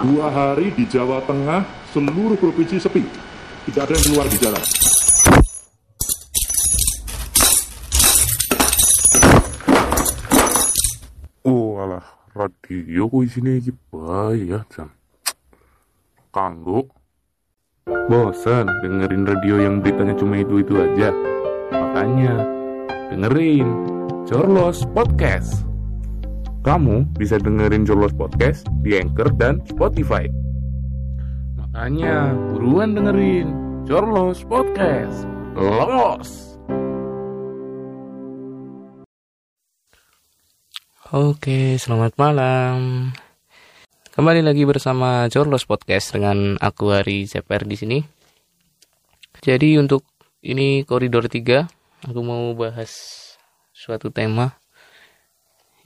Dua hari di Jawa Tengah, seluruh provinsi sepi. Tidak ada yang keluar di jalan. Oh alah, radio ku isine iki bae ya, Jan. Kanggo. Bosan dengerin radio yang beritanya cuma itu-itu aja. Makanya dengerin Jorlos Podcast. Kamu bisa dengerin Jorlos Podcast di Anchor dan Spotify. Makanya buruan dengerin Jorlos Podcast. Los. Oke, selamat malam. Kembali lagi bersama Jorlos Podcast dengan aku Hari CPR di sini. Jadi untuk ini koridor 3, aku mau bahas suatu tema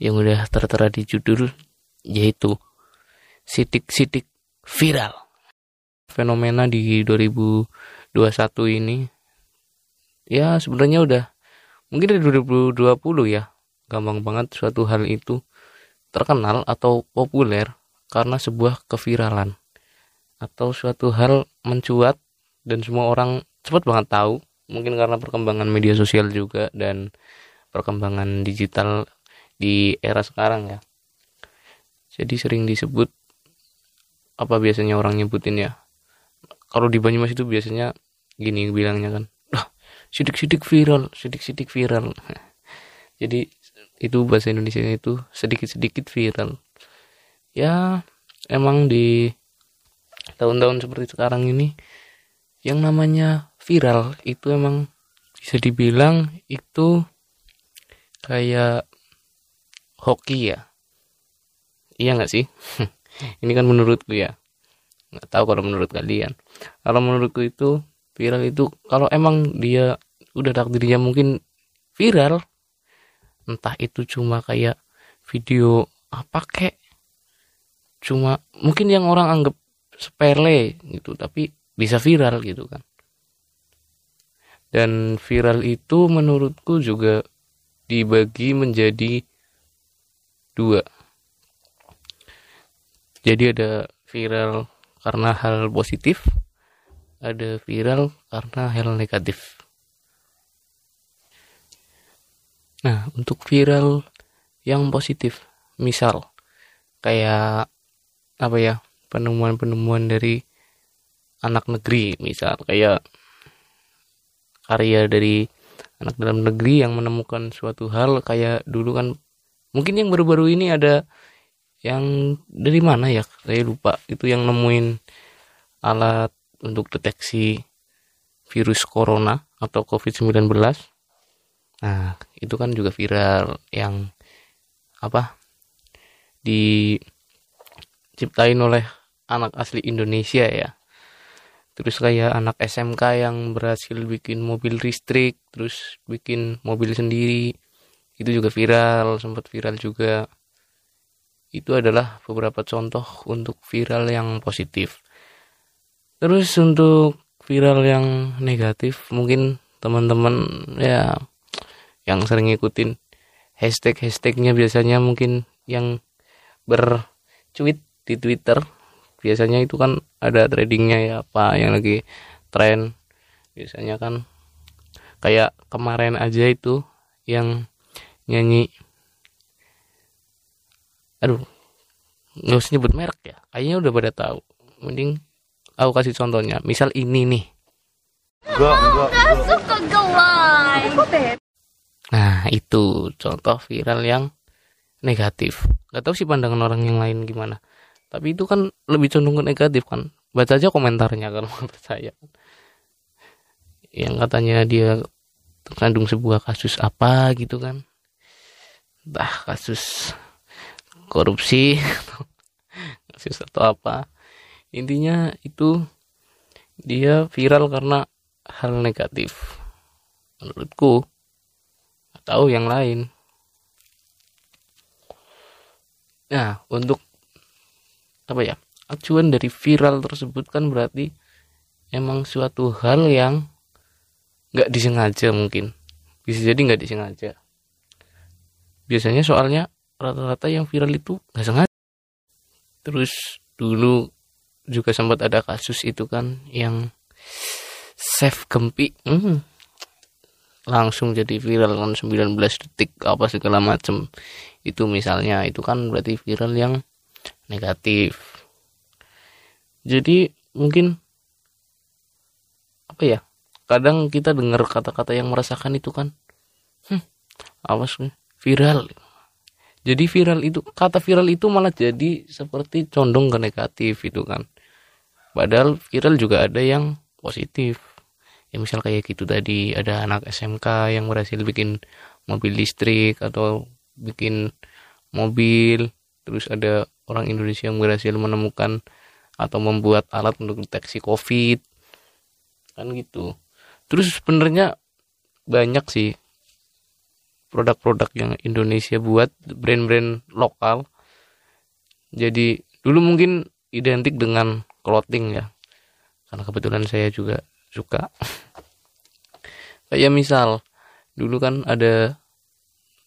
yang udah tertera di judul yaitu sidik-sidik viral. Fenomena di 2021 ini ya sebenarnya udah mungkin dari 2020 ya gampang banget suatu hal itu terkenal atau populer karena sebuah keviralan atau suatu hal mencuat dan semua orang cepat banget tahu mungkin karena perkembangan media sosial juga dan perkembangan digital di era sekarang ya. Jadi sering disebut apa biasanya orang nyebutin ya? Kalau di Banyumas itu biasanya gini bilangnya kan sidik-sidik viral sidik-sidik viral. Jadi itu bahasa Indonesia itu sedikit-sedikit viral. Ya emang di tahun-tahun seperti sekarang ini yang namanya viral itu emang bisa dibilang itu kayak hoki ya? Iya nggak sih? Ini kan menurutku ya. Nggak tahu kalau menurut kalian. Kalau menurutku itu viral itu kalau emang dia udah takdirnya mungkin viral entah itu cuma kayak video apa kek cuma mungkin yang orang anggap sepele gitu tapi bisa viral gitu kan. Dan viral itu menurutku juga dibagi menjadi dua. Jadi ada viral karena hal positif ada viral karena hal negatif. Nah, untuk viral yang positif, misal kayak apa ya, penemuan-penemuan dari anak negeri, misal kayak karya dari anak dalam negeri yang menemukan suatu hal kayak dulu kan mungkin yang baru-baru ini ada yang dari mana ya saya lupa itu yang nemuin alat untuk deteksi virus corona atau covid-19 Nah, itu kan juga viral yang apa? diciptain oleh anak asli Indonesia ya. Terus kayak anak SMK yang berhasil bikin mobil listrik, terus bikin mobil sendiri. Itu juga viral, sempat viral juga. Itu adalah beberapa contoh untuk viral yang positif. Terus untuk viral yang negatif, mungkin teman-teman ya yang sering ngikutin hashtag hashtagnya biasanya mungkin yang bercuit di Twitter biasanya itu kan ada tradingnya ya apa yang lagi tren biasanya kan kayak kemarin aja itu yang nyanyi aduh nggak usah nyebut merek ya kayaknya udah pada tahu mending aku kasih contohnya misal ini nih suka gelai. Nah, itu contoh viral yang negatif. Gak tahu sih pandangan orang yang lain gimana. Tapi itu kan lebih cenderung ke negatif kan. Baca aja komentarnya kalau mau percaya. Yang katanya dia terkandung sebuah kasus apa gitu kan. Entah kasus korupsi kasus atau apa. Intinya itu dia viral karena hal negatif. Menurutku tahu yang lain. Nah, untuk apa ya? Acuan dari viral tersebut kan berarti emang suatu hal yang nggak disengaja mungkin. Bisa jadi nggak disengaja. Biasanya soalnya rata-rata yang viral itu nggak sengaja. Terus dulu juga sempat ada kasus itu kan yang Chef Gempi hmm, langsung jadi viral kan 19 detik apa segala macem. Itu misalnya itu kan berarti viral yang negatif. Jadi mungkin apa ya kadang kita dengar kata-kata yang meresahkan itu kan hmm, awas nih, viral. Jadi viral itu kata viral itu malah jadi seperti condong ke negatif itu kan. Padahal viral juga ada yang positif. Ya misal kayak gitu tadi ada anak SMK yang berhasil bikin mobil listrik atau bikin mobil. Terus ada orang Indonesia yang berhasil menemukan atau membuat alat untuk deteksi COVID. Kan gitu. Terus sebenarnya banyak sih produk-produk yang Indonesia buat brand-brand lokal. Jadi dulu mungkin identik dengan clothing ya. Karena kebetulan saya juga suka. Kayak misal dulu kan ada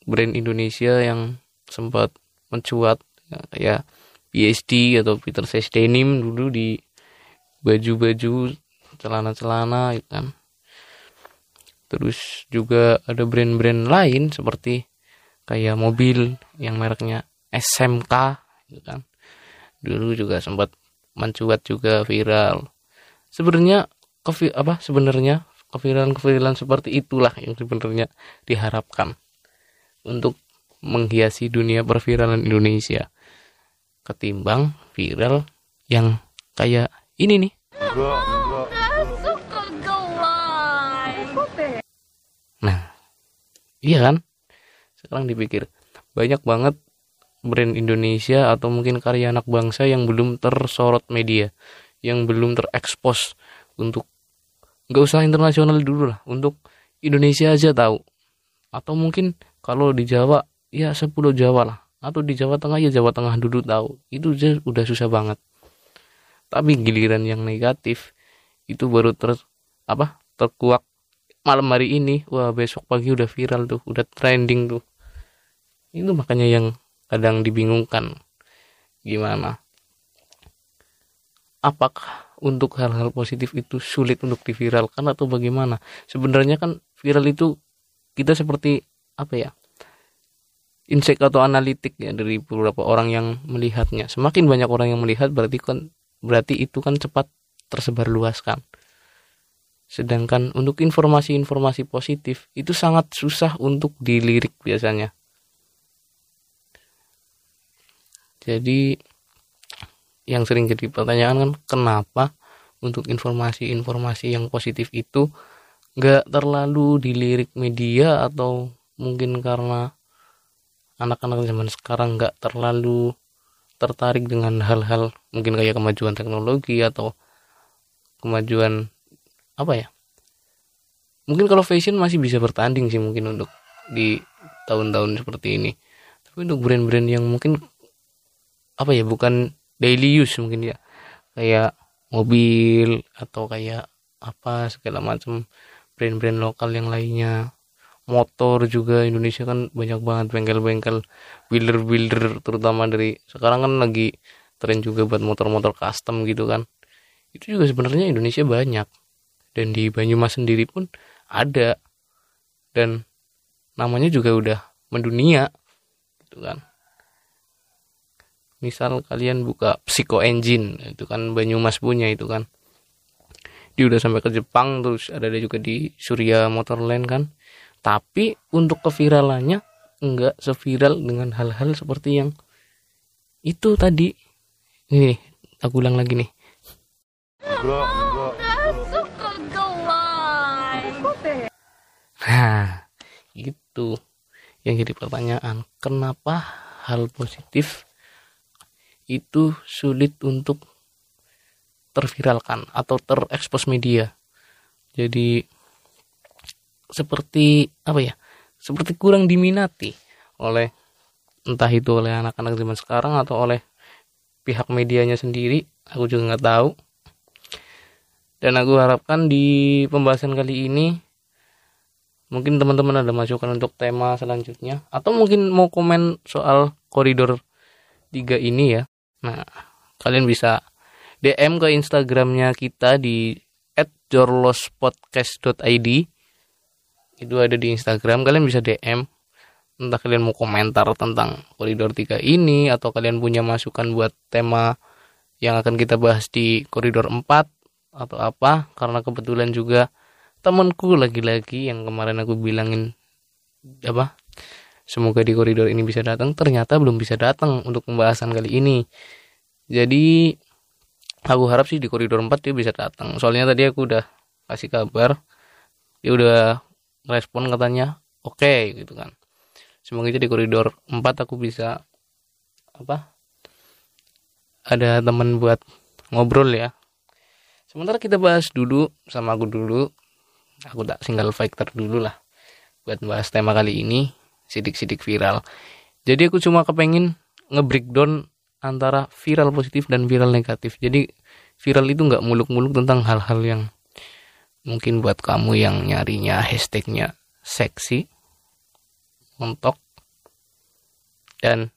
brand Indonesia yang sempat mencuat ya, PSD atau Peter Says Denim dulu di baju-baju celana-celana gitu kan terus juga ada brand-brand lain seperti kayak mobil yang mereknya SMK gitu kan? Dulu juga sempat mencuat juga viral. Sebenarnya kevi apa sebenarnya keviralan-keviralan seperti itulah yang sebenarnya diharapkan untuk menghiasi dunia perfiralan Indonesia ketimbang viral yang kayak ini nih iya kan? Sekarang dipikir banyak banget brand Indonesia atau mungkin karya anak bangsa yang belum tersorot media, yang belum terekspos untuk nggak usah internasional dulu lah, untuk Indonesia aja tahu. Atau mungkin kalau di Jawa ya 10 Jawa lah, atau di Jawa Tengah ya Jawa Tengah dulu tahu. Itu aja udah susah banget. Tapi giliran yang negatif itu baru ter apa terkuak malam hari ini. Wah besok pagi udah viral tuh udah trending tuh. Itu makanya yang kadang dibingungkan. Gimana? Apakah untuk hal-hal positif itu sulit untuk diviralkan atau bagaimana? Sebenarnya kan viral itu kita seperti apa ya insight atau analitik ya dari beberapa orang yang melihatnya. Semakin banyak orang yang melihat berarti kan berarti itu kan cepat tersebar luaskan Sedangkan untuk informasi-informasi positif itu sangat susah untuk dilirik biasanya. Jadi yang sering jadi pertanyaan kan kenapa untuk informasi-informasi yang positif itu nggak terlalu dilirik media atau mungkin karena anak-anak zaman sekarang nggak terlalu tertarik dengan hal-hal mungkin kayak kemajuan teknologi atau kemajuan apa ya? Mungkin kalau fashion masih bisa bertanding sih mungkin untuk di tahun-tahun seperti ini. Tapi untuk brand-brand yang mungkin apa ya bukan daily use mungkin ya. Kayak mobil atau kayak apa segala macam brand-brand lokal yang lainnya. Motor juga Indonesia kan banyak banget bengkel-bengkel builder-builder terutama dari sekarang kan lagi tren juga buat motor-motor custom gitu kan. Itu juga sebenarnya Indonesia banyak dan di Banyumas sendiri pun ada. Dan namanya juga udah mendunia gitu kan. Misal kalian buka Psycho Engine itu kan Banyumas punya itu kan. Dia udah sampai ke Jepang terus ada juga di Surya Motorland kan. Tapi untuk keviralannya enggak seviral dengan hal-hal seperti yang itu tadi. Ini aku ulang lagi nih. Suka nah itu yang jadi pertanyaan kenapa hal positif itu sulit untuk terviralkan atau terekspos media? Jadi seperti apa ya seperti kurang diminati oleh entah itu oleh anak-anak zaman sekarang atau oleh pihak medianya sendiri aku juga nggak tahu. Dan aku harapkan di pembahasan kali ini mungkin teman-teman ada masukan untuk tema selanjutnya. Atau mungkin mau komen soal koridor tiga ini ya. Nah kalian bisa DM ke Instagramnya kita di @jorlospodcast.id itu ada di Instagram. Kalian bisa DM entah kalian mau komentar tentang koridor 3 ini atau kalian punya masukan buat tema yang akan kita bahas di koridor 4 atau apa. Karena kebetulan juga temanku lagi-lagi yang kemarin aku bilangin apa semoga di koridor ini bisa datang ternyata belum bisa datang untuk pembahasan kali ini. Jadi aku harap sih di koridor 4 dia bisa datang. Soalnya tadi aku udah kasih kabar dia udah respon katanya oke okay, gitu kan. Semoga aja di koridor 4 aku bisa apa ada teman buat ngobrol ya. Sementara kita bahas dulu sama aku dulu aku tak single factor dulu lah buat bahas tema kali ini sidik-sidik viral. Jadi aku cuma kepengen nge-breakdown antara viral positif dan viral negatif. Jadi viral itu nggak muluk-muluk tentang hal-hal yang mungkin buat kamu yang nyarinya hashtagnya seksi mentok dan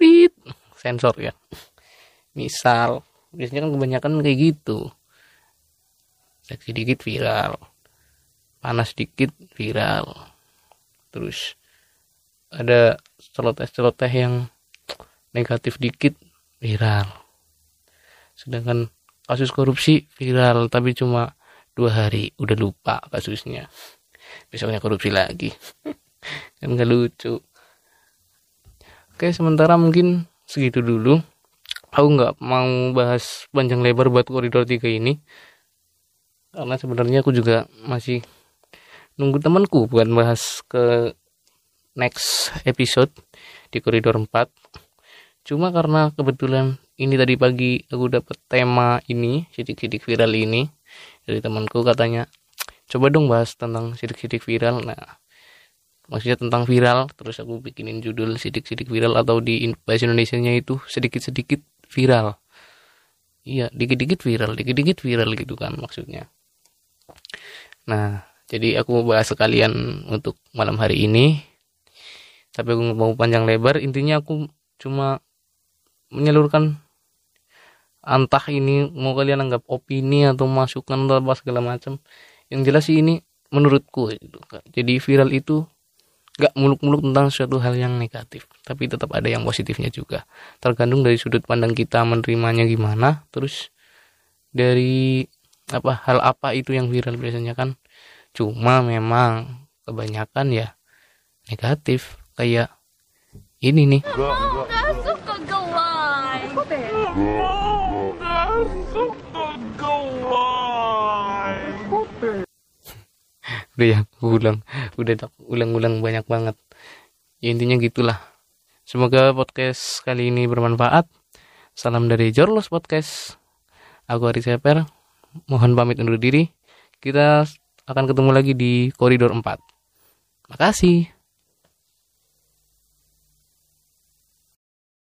bit sensor ya. Misal biasanya kan kebanyakan kayak gitu. Seksi dikit viral panas dikit viral. Terus ada celoteh-celoteh yang negatif dikit viral. Sedangkan kasus korupsi viral tapi cuma dua hari. Udah lupa kasusnya. Besoknya korupsi lagi. Kan gak lucu. Oke sementara mungkin segitu dulu. Aku nggak mau bahas panjang lebar buat koridor 3 ini. Karena sebenarnya aku juga masih nunggu temanku buat bahas ke next episode di koridor 4 cuma karena kebetulan ini tadi pagi aku dapet tema ini sidik-sidik viral ini dari temanku katanya coba dong bahas tentang sidik-sidik viral. Nah maksudnya tentang viral terus aku bikinin judul sidik-sidik viral atau di bahasa Indonesia nya itu sedikit-sedikit viral. Iya dikit-dikit viral dikit-dikit viral gitu kan maksudnya. Nah jadi aku mau bahas sekalian untuk malam hari ini. Tapi aku mau panjang lebar. Intinya aku cuma menyalurkan entah ini. Mau kalian anggap opini atau masukan atau apa segala macam. Yang jelas sih ini menurutku gitu. jadi viral itu gak muluk-muluk tentang suatu hal yang negatif. Tapi tetap ada yang positifnya juga. Tergantung dari sudut pandang kita menerimanya gimana. Terus dari apa hal apa itu yang viral biasanya kan cuma memang kebanyakan ya negatif kayak ini nih. Nggak suka gelai. udah ya ulang. Udah tak ulang-ulang banyak banget. Ya, intinya gitulah. Semoga podcast kali ini bermanfaat. Salam dari Jorlos Podcast. Aku Ari Seper mohon pamit undur diri. Kita akan ketemu lagi di koridor 4 makasih